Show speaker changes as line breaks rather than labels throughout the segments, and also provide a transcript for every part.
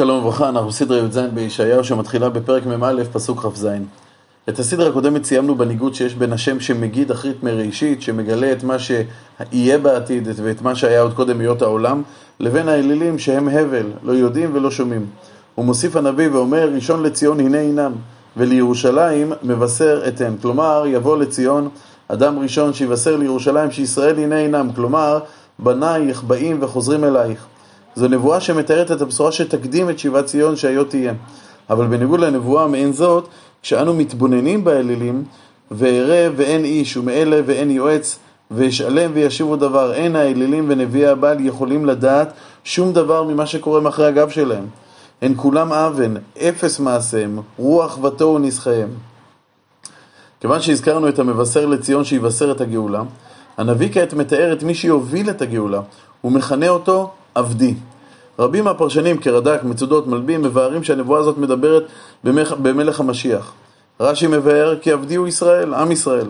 שלום וברכה, אנחנו בסדרה י"ז בישעיהו שמתחילה בפרק מ"א, פסוק כ"ז. את הסדרה הקודמת סיימנו בניגוד שיש בין השם שמגיד אחרית מראשית, שמגלה את מה שיהיה בעתיד ואת מה שהיה עוד קודם היות העולם, לבין האלילים שהם הבל, לא יודעים ולא שומעים. הוא מוסיף הנביא ואומר, ראשון לציון הנה הינם, ולירושלים מבשר אתן. כלומר, יבוא לציון אדם ראשון שיבשר לירושלים שישראל הנה הינם. כלומר, בנייך באים וחוזרים אלייך. זו נבואה שמתארת את הבשורה שתקדים את שיבת ציון שהיו תהיה. אבל בניגוד לנבואה מעין זאת, כשאנו מתבוננים באלילים, ואראה ואין איש, ומאלה ואין יועץ, ואשאלם וישיבו דבר, אין האלילים ונביאי הבעל יכולים לדעת שום דבר ממה שקורה מאחורי הגב שלהם. הן כולם אבן, אפס מעשיהם, רוח ותוהו נסחיהם. כיוון שהזכרנו את המבשר לציון שיבשר את הגאולה, הנביא כעת מתאר את מי שיוביל את הגאולה, הוא מכנה אותו עבדי. רבים מהפרשנים כרד"ק, מצודות, מלבים, מבארים שהנבואה הזאת מדברת במלך, במלך המשיח. רש"י מבאר כי עבדי הוא ישראל, עם ישראל.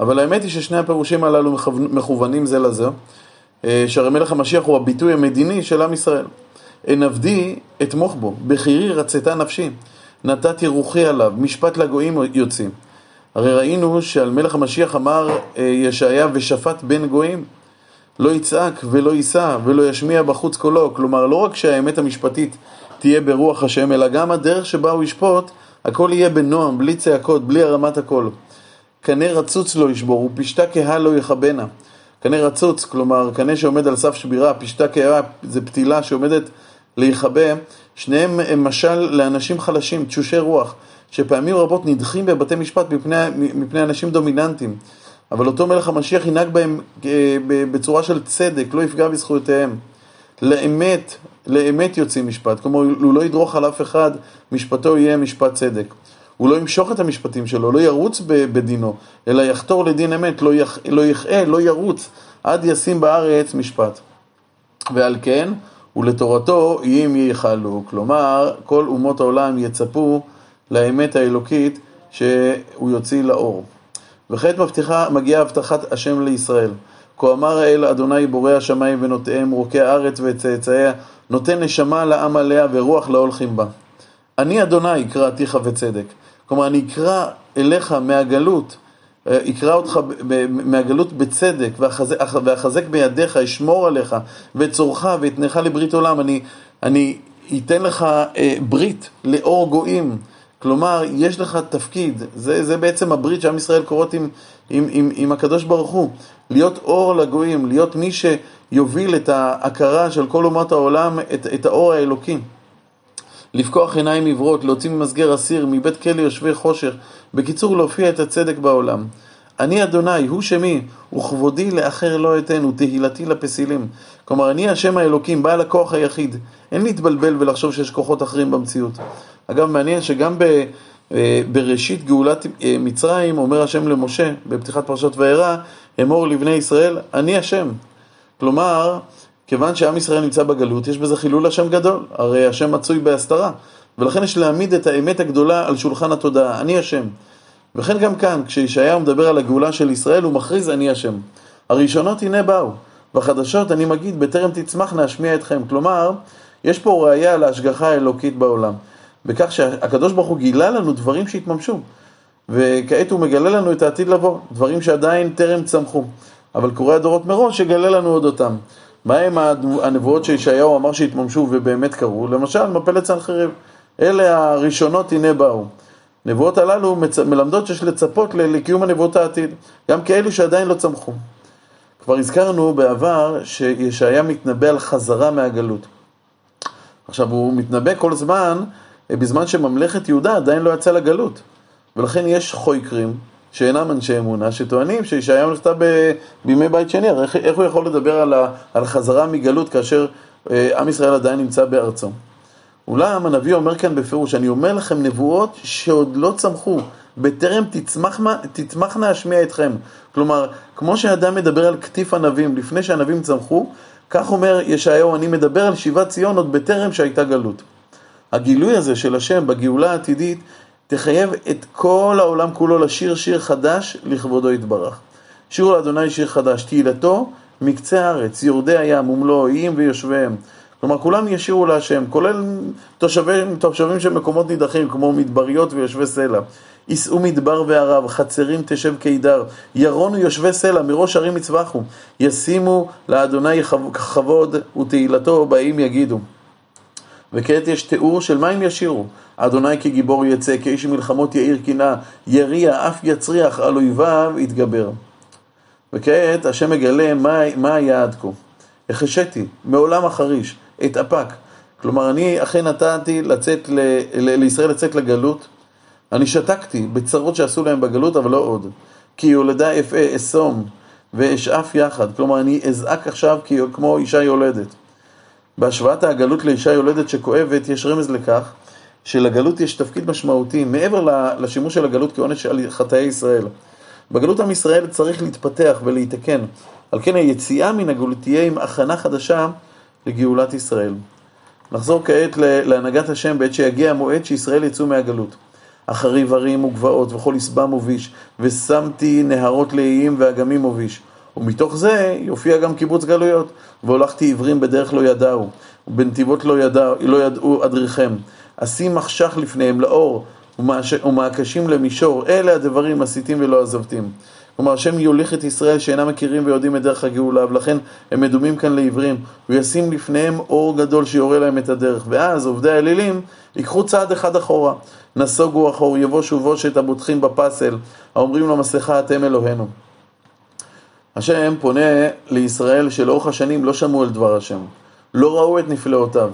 אבל האמת היא ששני הפירושים הללו מכוונים זה לזה, אה, שהרי מלך המשיח הוא הביטוי המדיני של עם ישראל. אין עבדי אתמוך בו, בחירי רצתה נפשי, נתתי רוחי עליו, משפט לגויים יוצאים. הרי ראינו שעל מלך המשיח אמר אה, ישעיה ושפט בין גויים. לא יצעק ולא יישא ולא ישמיע בחוץ קולו. כלומר, לא רק שהאמת המשפטית תהיה ברוח השם, אלא גם הדרך שבה הוא ישפוט, הכל יהיה בנועם, בלי צעקות, בלי הרמת הקול. קנה רצוץ לא ישבור, ופשתה כהה לא יכבנה. קנה רצוץ, כלומר, קנה שעומד על סף שבירה, פשתה כהה זה פתילה שעומדת להיכבה, שניהם הם משל לאנשים חלשים, תשושי רוח, שפעמים רבות נדחים בבתי משפט מפני, מפני אנשים דומיננטיים. אבל אותו מלך המשיח ינהג בהם אה, בצורה של צדק, לא יפגע בזכויותיהם. לאמת, לאמת יוצאים משפט, כלומר הוא לא ידרוך על אף אחד, משפטו יהיה משפט צדק. הוא לא ימשוך את המשפטים שלו, לא ירוץ בדינו, אלא יחתור לדין אמת, לא, יח, לא לא ירוץ, עד ישים בארץ משפט. ועל כן, ולתורתו אם ייחלו. כלומר, כל אומות העולם יצפו לאמת האלוקית שהוא יוציא לאור. וכעת מבטיחה, מגיעה הבטחת השם לישראל. כה אמר האל אדוני בורא השמיים ונוטעיהם, רוקי הארץ וצאצאיה, נותן נשמה לעם עליה ורוח להולכים בה. אני אדוני אקראתיך וצדק. כלומר, אני אקרא אליך מהגלות, אה, אקרא אותך מהגלות בצדק, ואחזק בידיך, אשמור עליך, ואצורך ואתנך לברית עולם. אני, אני אתן לך אה, ברית לאור גויים. כלומר, יש לך תפקיד, זה, זה בעצם הברית שעם ישראל קוראות עם, עם, עם, עם הקדוש ברוך הוא, להיות אור לגויים, להיות מי שיוביל את ההכרה של כל אומות העולם, את, את האור האלוקי. לפקוח עיניים עיוורות, להוציא ממסגר אסיר, מבית כלא יושבי חושך, בקיצור להופיע את הצדק בעולם. אני אדוני, הוא שמי, וכבודי לאחר לא אתן, ותהילתי לפסילים. כלומר, אני השם האלוקים, בעל הכוח היחיד. אין להתבלבל ולחשוב שיש כוחות אחרים במציאות. אגב, מעניין שגם ב, אה, בראשית גאולת אה, מצרים אומר השם למשה, בפתיחת פרשת וירא, אמור לבני ישראל, אני השם. כלומר, כיוון שעם ישראל נמצא בגלות, יש בזה חילול השם גדול, הרי השם מצוי בהסתרה, ולכן יש להעמיד את האמת הגדולה על שולחן התודעה, אני השם. וכן גם כאן, כשישעיהו מדבר על הגאולה של ישראל, הוא מכריז אני השם. הראשונות הנה באו, והחדשות אני מגיד, בטרם תצמח נשמיע אתכם. כלומר, יש פה ראייה להשגחה האלוקית בעולם. בכך שהקדוש ברוך הוא גילה לנו דברים שהתממשו. וכעת הוא מגלה לנו את העתיד לבוא, דברים שעדיין טרם צמחו. אבל קורא הדורות מראש יגלה לנו עוד אותם. מהם הנבואות שישעיהו אמר שהתממשו ובאמת קרו? למשל, מפלת סנחריב. אלה הראשונות הנה באו. נבואות הללו מצ... מלמדות שיש לצפות לקיום הנבואות העתיד, גם כאלו שעדיין לא צמחו. כבר הזכרנו בעבר שישעיה מתנבא על חזרה מהגלות. עכשיו, הוא מתנבא כל זמן, בזמן שממלכת יהודה עדיין לא יצאה לגלות. ולכן יש חויקרים, שאינם אנשי אמונה, שטוענים שישעיהו נכתב. בימי בית שני, הרי איך, הוא יכול לדבר על, ה... על חזרה מגלות כאשר אה, עם ישראל עדיין נמצא בארצו? אולם הנביא אומר כאן בפירוש, אני אומר לכם נבואות שעוד לא צמחו, בטרם תצמחנה, תצמחנה אשמיע אתכם. כלומר, כמו שאדם מדבר על כתיף ענבים לפני שהענבים צמחו, כך אומר ישעיהו, אני מדבר על שיבת ציון עוד בטרם שהייתה גלות. הגילוי הזה של השם בגאולה העתידית תחייב את כל העולם כולו לשיר שיר חדש לכבודו יתברך. שירו לאדוני שיר חדש, תהילתו מקצה הארץ, יורדי הים ומלוא איים ויושביהם. כלומר, כולם ישירו להשם, כולל תושבים, תושבים של מקומות נידחים, כמו מדבריות ויושבי סלע. יישאו מדבר וערב, חצרים תשב קידר, ירונו יושבי סלע, מראש ערים יצבחו, ישימו לאדוני כבוד ותהילתו באים יגידו. וכעת יש תיאור של מה הם ישירו. אדוני כגיבור יצא, כאיש מלחמות יאיר קנאה, יריע, אף יצריח, על אויביו יתגבר. וכעת השם מגלה מה, מה היה עד כה. החשיתי מעולם החריש, את אפק. כלומר, אני אכן נתתי לצאת ל, ל, לישראל לצאת לגלות. אני שתקתי בצרות שעשו להם בגלות, אבל לא עוד. כי יולדה אפעה אסום ואשאף יחד. כלומר, אני אזעק עכשיו כמו אישה יולדת. בהשוואת הגלות לאישה יולדת שכואבת, יש רמז לכך שלגלות יש תפקיד משמעותי, מעבר לשימוש של הגלות כעונש על חטאי ישראל. בגלות עם ישראל צריך להתפתח ולהתקן. על כן היציאה מן הגלות תהיה עם הכנה חדשה לגאולת ישראל. נחזור כעת להנהגת השם בעת שיגיע המועד שישראל יצאו מהגלות. אחריב הרים וגבעות וכל עשבם מוביש, ושמתי נהרות לאיים ואגמים מוביש. ומתוך זה יופיע גם קיבוץ גלויות. והולכתי עיוורים בדרך לא ידעו, ובנתיבות לא, ידע, לא ידעו אדריכם. אשים מחשך לפניהם לאור, ומעקשים למישור, אלה הדברים מסיתים ולא עזבתים. כלומר, השם יוליך את ישראל שאינם מכירים ויודעים את דרך הגאולה, ולכן הם מדומים כאן לעיוורים. הוא ישים לפניהם אור גדול שיורה להם את הדרך. ואז עובדי האלילים ייקחו צעד אחד אחורה. נסוגו אחור, יבושו בושת הבוטחים בפסל, האומרים למסכה אתם אלוהינו. השם פונה לישראל שלאורך השנים לא שמעו על דבר השם, לא ראו את נפלאותיו.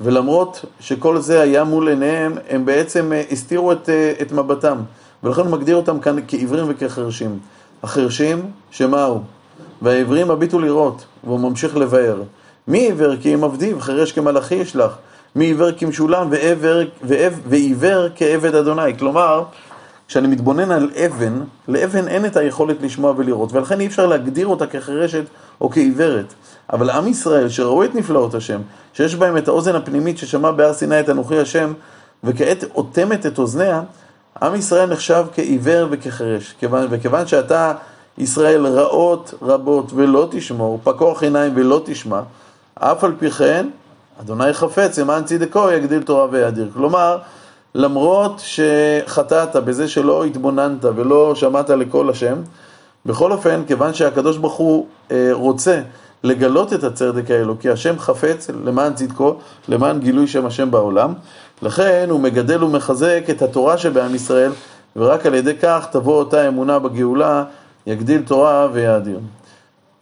ולמרות שכל זה היה מול עיניהם, הם בעצם אה, הסתירו את, אה, את מבטם. ולכן הוא מגדיר אותם כאן כעיוורים וכחרשים. החרשים, שמעו, והעיוורים הביטו לראות, והוא ממשיך לבאר. מי עיוור כי אם עבדיו, חירש כמלאכי ישלח. מי עיוור כמשולם ועיוור כעבד אדוני. כלומר, כשאני מתבונן על אבן, לאבן אין את היכולת לשמוע ולראות, ולכן אי אפשר להגדיר אותה כחירשת או כעיוורת. אבל עם ישראל, שראו את נפלאות השם, שיש בהם את האוזן הפנימית ששמע בהר סיני את אנוכי השם, וכעת אוטמת את אוזניה, עם ישראל נחשב כעיוור וכחירש. וכיוון שאתה, ישראל, רעות רבות ולא תשמור, פקוח עיניים ולא תשמע, אף על פי כן, אדוני חפץ, למען צדקו יגדיל תורה ויאדיר. כלומר, למרות שחטאת בזה שלא התבוננת ולא שמעת לקול השם, בכל אופן, כיוון שהקדוש ברוך הוא אה, רוצה לגלות את הצדק האלוקי, השם חפץ למען צדקו, למען גילוי שם השם בעולם, לכן הוא מגדל ומחזק את התורה שבעם ישראל, ורק על ידי כך תבוא אותה אמונה בגאולה, יגדיל תורה ויאדיר.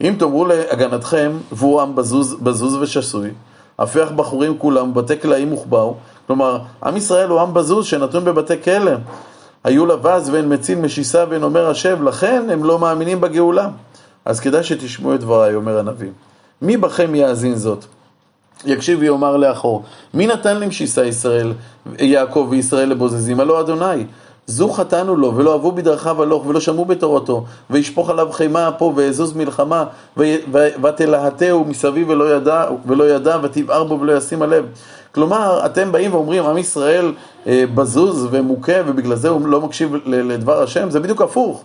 אם תאמרו להגנתכם, והוא עם בזוז, בזוז ושסוי, הפך בחורים כולם, בתי קלעים וכבאו, כלומר, עם ישראל הוא עם בזוז שנתון בבתי כלא. היו לבז ואין מציל משיסה ואין אומר השב, לכן הם לא מאמינים בגאולה. אז כדאי שתשמעו את דבריי, אומר הנביא. מי בכם יאזין זאת? יקשיב ויאמר לאחור, מי נתן למשיסה ישראל, יעקב וישראל לבוזזים? הלא אדוני. זו חטאנו לו, ולא אהבו בדרכיו הלוך, ולא שמעו בתורתו, וישפוך עליו חימה פה, ואזוז מלחמה, ותלהטהו מסביב ולא ידע, ולא ידע, ותבער בו ולא ישים הלב. כלומר, אתם באים ואומרים, עם ישראל אה, בזוז ומוכה, ובגלל זה הוא לא מקשיב לדבר השם, זה בדיוק הפוך.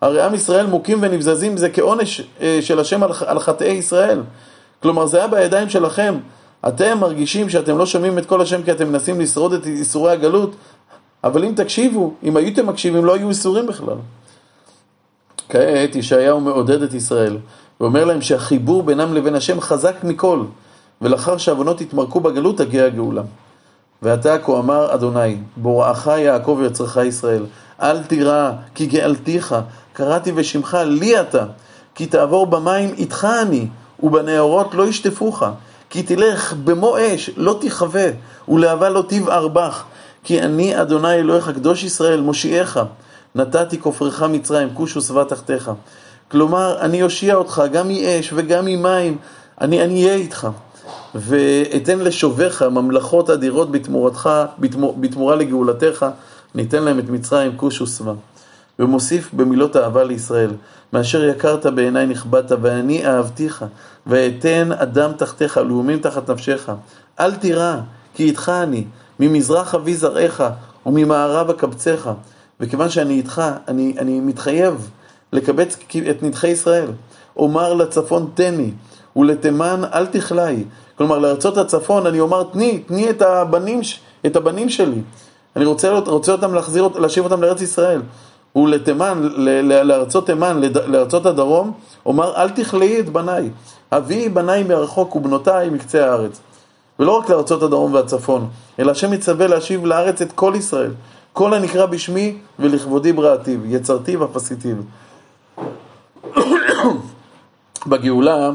הרי עם ישראל מוכים ונבזזים זה כעונש אה, של השם על, על חטאי ישראל. כלומר, זה היה בידיים שלכם. אתם מרגישים שאתם לא שומעים את כל השם כי אתם מנסים לשרוד את איסורי הגלות, אבל אם תקשיבו, אם הייתם מקשיבים, לא היו איסורים בכלל. כעת ישעיהו מעודד את ישראל, ואומר להם שהחיבור בינם לבין השם חזק מכל. ולאחר שהעוונות יתמרקו בגלות תגיע הגאולה. ועתה כה אמר אדוני, בוראך יעקב יצרך ישראל, אל תירא, כי גאלתיך, קראתי בשמך לי אתה, כי תעבור במים איתך אני, ובנאורות לא ישטפוך, כי תלך במו אש, לא תכבה, ולהבה לא תבער בך, כי אני אדוני אלוהיך, קדוש ישראל, מושיעך, נתתי כופרך מצרים, כוש ושבע תחתיך. כלומר, אני אושיע אותך גם מאש וגם ממים, אני אהיה איתך. ואתן לשוביך ממלכות אדירות בתמורתך, בתמור, בתמורה לגאולתך, ניתן להם את מצרים, כוש ושבע. ומוסיף במילות אהבה לישראל, מאשר יקרת בעיניי נכבדת, ואני אהבתיך, ואתן אדם תחתיך, לאומים תחת נפשך. אל תירא, כי איתך אני, ממזרח אבי זרעך, וממערב אקבצך. וכיוון שאני איתך, אני, אני מתחייב לקבץ את נדחי ישראל. אומר לצפון תן לי, ולתימן אל תכלאי. כלומר, לארצות הצפון אני אומר, תני, תני את הבנים, את הבנים שלי. אני רוצה, רוצה אותם להחזיר, להשיב אותם לארץ ישראל. ולתימן, לארצות תימן, לארצות הדרום, אומר, אל תכלאי את בניי. אביאי בניי מרחוק ובנותיי מקצה הארץ. ולא רק לארצות הדרום והצפון, אלא השם יצווה להשיב לארץ את כל ישראל. כל הנקרא בשמי ולכבודי בראתיו, יצרתיו אף עשיתיו. בגאולה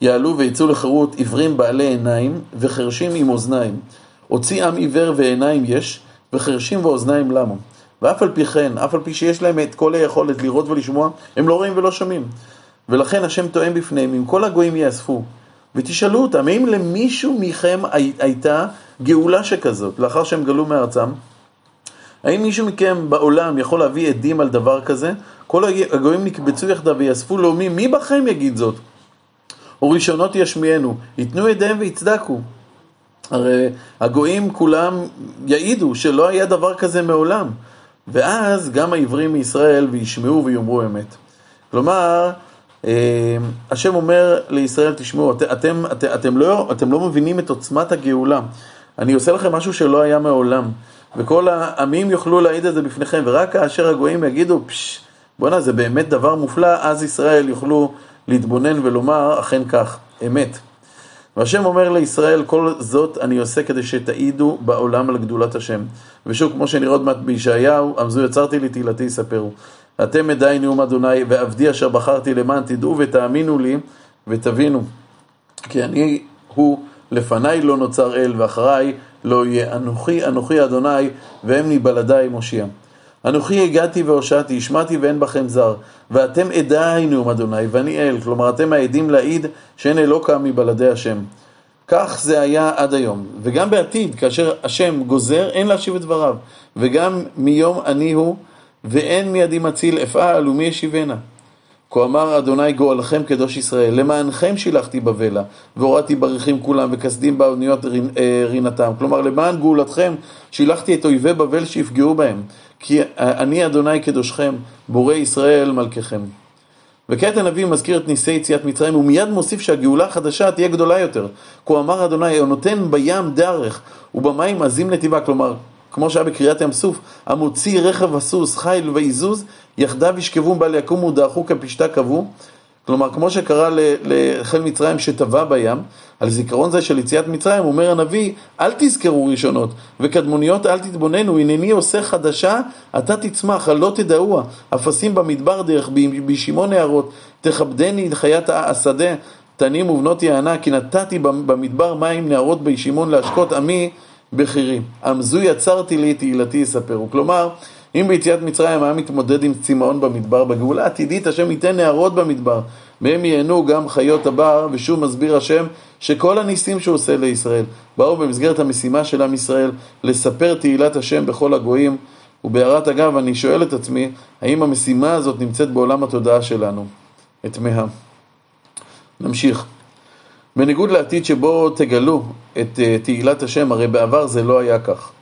יעלו ויצאו לחירות עיוורים בעלי עיניים וחרשים עם אוזניים. הוציא עם עיוור ועיניים יש, וחרשים ואוזניים למה. ואף על פי כן, אף על פי שיש להם את כל היכולת לראות ולשמוע, הם לא רואים ולא שומעים. ולכן השם טועם בפניהם, אם כל הגויים יאספו, ותשאלו אותם, האם למישהו מכם הייתה גאולה שכזאת, לאחר שהם גלו מארצם? האם מישהו מכם בעולם יכול להביא עדים על דבר כזה? כל הגויים נקבצו יחדיו ויאספו לאומי, מי בכם יגיד זאת? וראשונות ישמיענו, ייתנו ידיהם ויצדקו. הרי הגויים כולם יעידו שלא היה דבר כזה מעולם. ואז גם העברים מישראל וישמעו ויאמרו אמת. כלומר, אה, השם אומר לישראל, תשמעו, את, אתם, את, אתם, לא, אתם לא מבינים את עוצמת הגאולה. אני עושה לכם משהו שלא היה מעולם. וכל העמים יוכלו להעיד את זה בפניכם, ורק כאשר הגויים יגידו, פשש, בואנה, זה באמת דבר מופלא, אז ישראל יוכלו להתבונן ולומר, אכן כך, אמת. והשם אומר לישראל, כל זאת אני עושה כדי שתעידו בעולם על גדולת השם. ושוב, כמו שנראה עוד מעט בישעיהו, עמזו יצרתי לי תהילתי יספרו. אתם עדיי נאום אדוני, ועבדי אשר בחרתי למען תדעו ותאמינו לי ותבינו. כי אני הוא, לפניי לא נוצר אל, ואחריי לא יהיה. אנוכי, אנוכי אדוני, ואמני בלעדיי מושיע. אנוכי הגעתי והושעתי, השמעתי ואין בכם זר, ואתם עדיי נאום אדוני, ואני אל, כלומר אתם העדים להעיד שאין אלוקה מבלעדי השם. כך זה היה עד היום, וגם בעתיד, כאשר השם גוזר, אין להשיב את דבריו, וגם מיום אני הוא, ואין מידי מציל אפעל ומי ישיבנה. כה אמר אדוני גואלכם קדוש ישראל, למענכם שילחתי בבלה, והורדתי בריחים כולם, וכסדים באוניות אה, רינתם. כלומר, למען גאולתכם שילחתי את אויבי בבל שיפגעו בהם. כי אני אדוני קדושכם, בורא ישראל מלככם. וכעת הנביא מזכיר את ניסי יציאת מצרים, ומיד מוסיף שהגאולה החדשה תהיה גדולה יותר. כה אמר אדוני, הנותן בים דרך, ובמים עזים נתיבה, כלומר, כמו שהיה בקריאת ים סוף, המוציא רכב הסוס, חיל ועיזוז, יחדיו ישכבו בל יקומו דעכו כפשתה קבעו. כלומר, כמו שקרה לחיל מצרים שטבע בים, על זיכרון זה של יציאת מצרים, אומר הנביא, אל תזכרו ראשונות, וקדמוניות אל תתבוננו, הנני עושה חדשה, אתה תצמח, הלא תדעוה, אפסים במדבר דרך, בישימון נהרות, תכבדני חיית השדה, תנים ובנות יענה, כי נתתי במדבר מים נהרות בישימון להשקות עמי בחירי. עמזו יצרתי לי תהילתי יספרו. כלומר, אם ביציאת מצרים היה מתמודד עם צמאון במדבר, בגאולה עתידית השם ייתן נהרות במדבר, מהם ייהנו גם חיות הבר, ושוב מסביר השם שכל הניסים שהוא עושה לישראל באו במסגרת המשימה של עם ישראל לספר תהילת השם בכל הגויים. ובהערת אגב, אני שואל את עצמי, האם המשימה הזאת נמצאת בעולם התודעה שלנו? את מאה. נמשיך. בניגוד לעתיד שבו תגלו את אה, תהילת השם, הרי בעבר זה לא היה כך.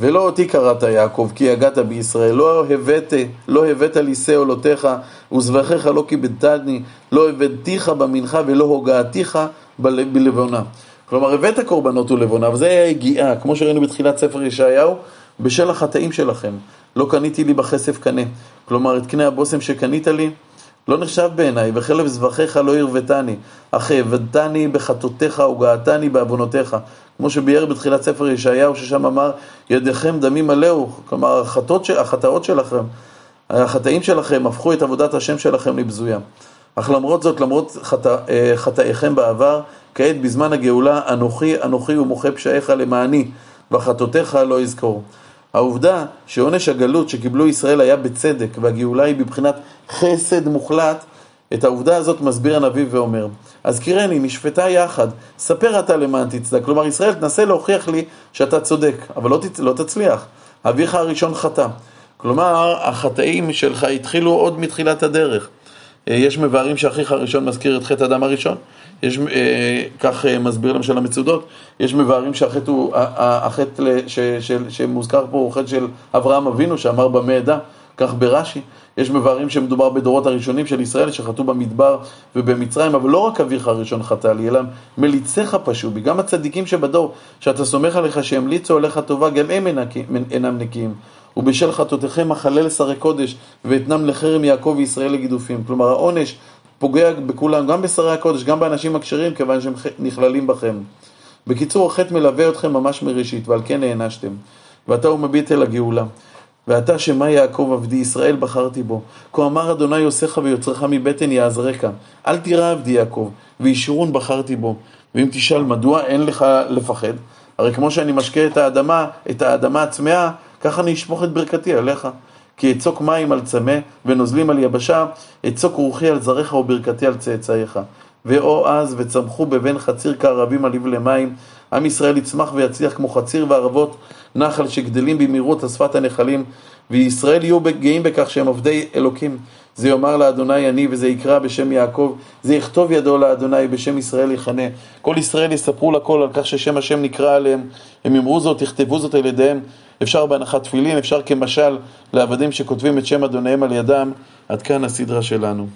ולא אותי קראת יעקב, כי הגעת בישראל, לא הבאת, לא הבאת לי שא עולותיך, וזבחיך לא כיבדתני, לא הבאתיך במנחה ולא הוגעתיך בלבונה. כלומר, הבאת קורבנות ולבונה, וזה היה הגיעה, כמו שראינו בתחילת ספר ישעיהו, בשל החטאים שלכם. לא קניתי לי בכסף קנה. כלומר, את קנה הבושם שקנית לי, לא נחשב בעיניי, וחלב זבחיך לא הרבתני, אך העבדתני בחטאותיך וגעתני בעוונותיך. כמו שביאר בתחילת ספר ישעיהו, ששם אמר, ידיכם דמים מלאו, כלומר החטאות, החטאות שלכם, החטאים שלכם הפכו את עבודת השם שלכם לבזויה. אך למרות זאת, למרות חטא, אה, חטאיכם בעבר, כעת בזמן הגאולה, אנוכי, אנוכי ומוחה פשעיך למעני, וחטאותיך לא יזכור. העובדה שעונש הגלות שקיבלו ישראל היה בצדק, והגאולה היא בבחינת חסד מוחלט, את העובדה הזאת מסביר הנביא ואומר, אזכירני, נשפטה יחד, ספר אתה למען תצדק. כלומר, ישראל, תנסה להוכיח לי שאתה צודק, אבל לא, תצ... לא תצליח. אביך הראשון חטא. כלומר, החטאים שלך התחילו עוד מתחילת הדרך. אה, יש מבארים שאחיך הראשון מזכיר את חטא אדם הראשון. יש, אה, כך אה, מסביר למשל המצודות, יש מבארים שהחטא הוא, החטא שמוזכר פה הוא חטא של אברהם אבינו שאמר במה אדע, כך ברש"י. יש מבארים שמדובר בדורות הראשונים של ישראל שחטאו במדבר ובמצרים, אבל לא רק אביך הראשון חטא לי, אלא מליציך פשעו בי. גם הצדיקים שבדור, שאתה סומך עליך שימליצו עליך טובה, גם הם אינם נקיים. ובשל חטאותיכם אכלל שרי קודש, ואתנם לחרם יעקב וישראל לגידופים. כלומר, העונש פוגע בכולם, גם בשרי הקודש, גם באנשים הכשרים, כיוון שהם נכללים בכם. בקיצור, החטא מלווה אתכם ממש מראשית, ועל כן נענשתם. ועתה הוא מביט אל הגאולה. ואתה שמע יעקב עבדי ישראל בחרתי בו. כה אמר אדוני יוסך ויוצרך מבטן יעזרך. אל תירא עבדי יעקב, וישורון בחרתי בו. ואם תשאל מדוע אין לך לפחד, הרי כמו שאני משקה את האדמה, את האדמה הצמאה, ככה אני אשפוך את ברכתי עליך. כי אצוק מים על צמא, ונוזלים על יבשה, אצוק רוחי על זרעך וברכתי על צאצאיך. ואו אז וצמחו בבין חציר כערבים עליו למים, עם ישראל יצמח ויצליח כמו חציר וערבות נחל שגדלים במהירות על שפת הנחלים, וישראל יהיו גאים בכך שהם עובדי אלוקים. זה יאמר לאדוני אני וזה יקרא בשם יעקב, זה יכתוב ידו לאדוני בשם ישראל יכנה. כל ישראל יספרו לכל על כך ששם השם נקרא עליהם, הם יאמרו זאת, יכתבו זאת על ידיהם. אפשר בהנחת תפילין, אפשר כמשל לעבדים שכותבים את שם אדוניהם על ידם. עד כאן הסדרה שלנו.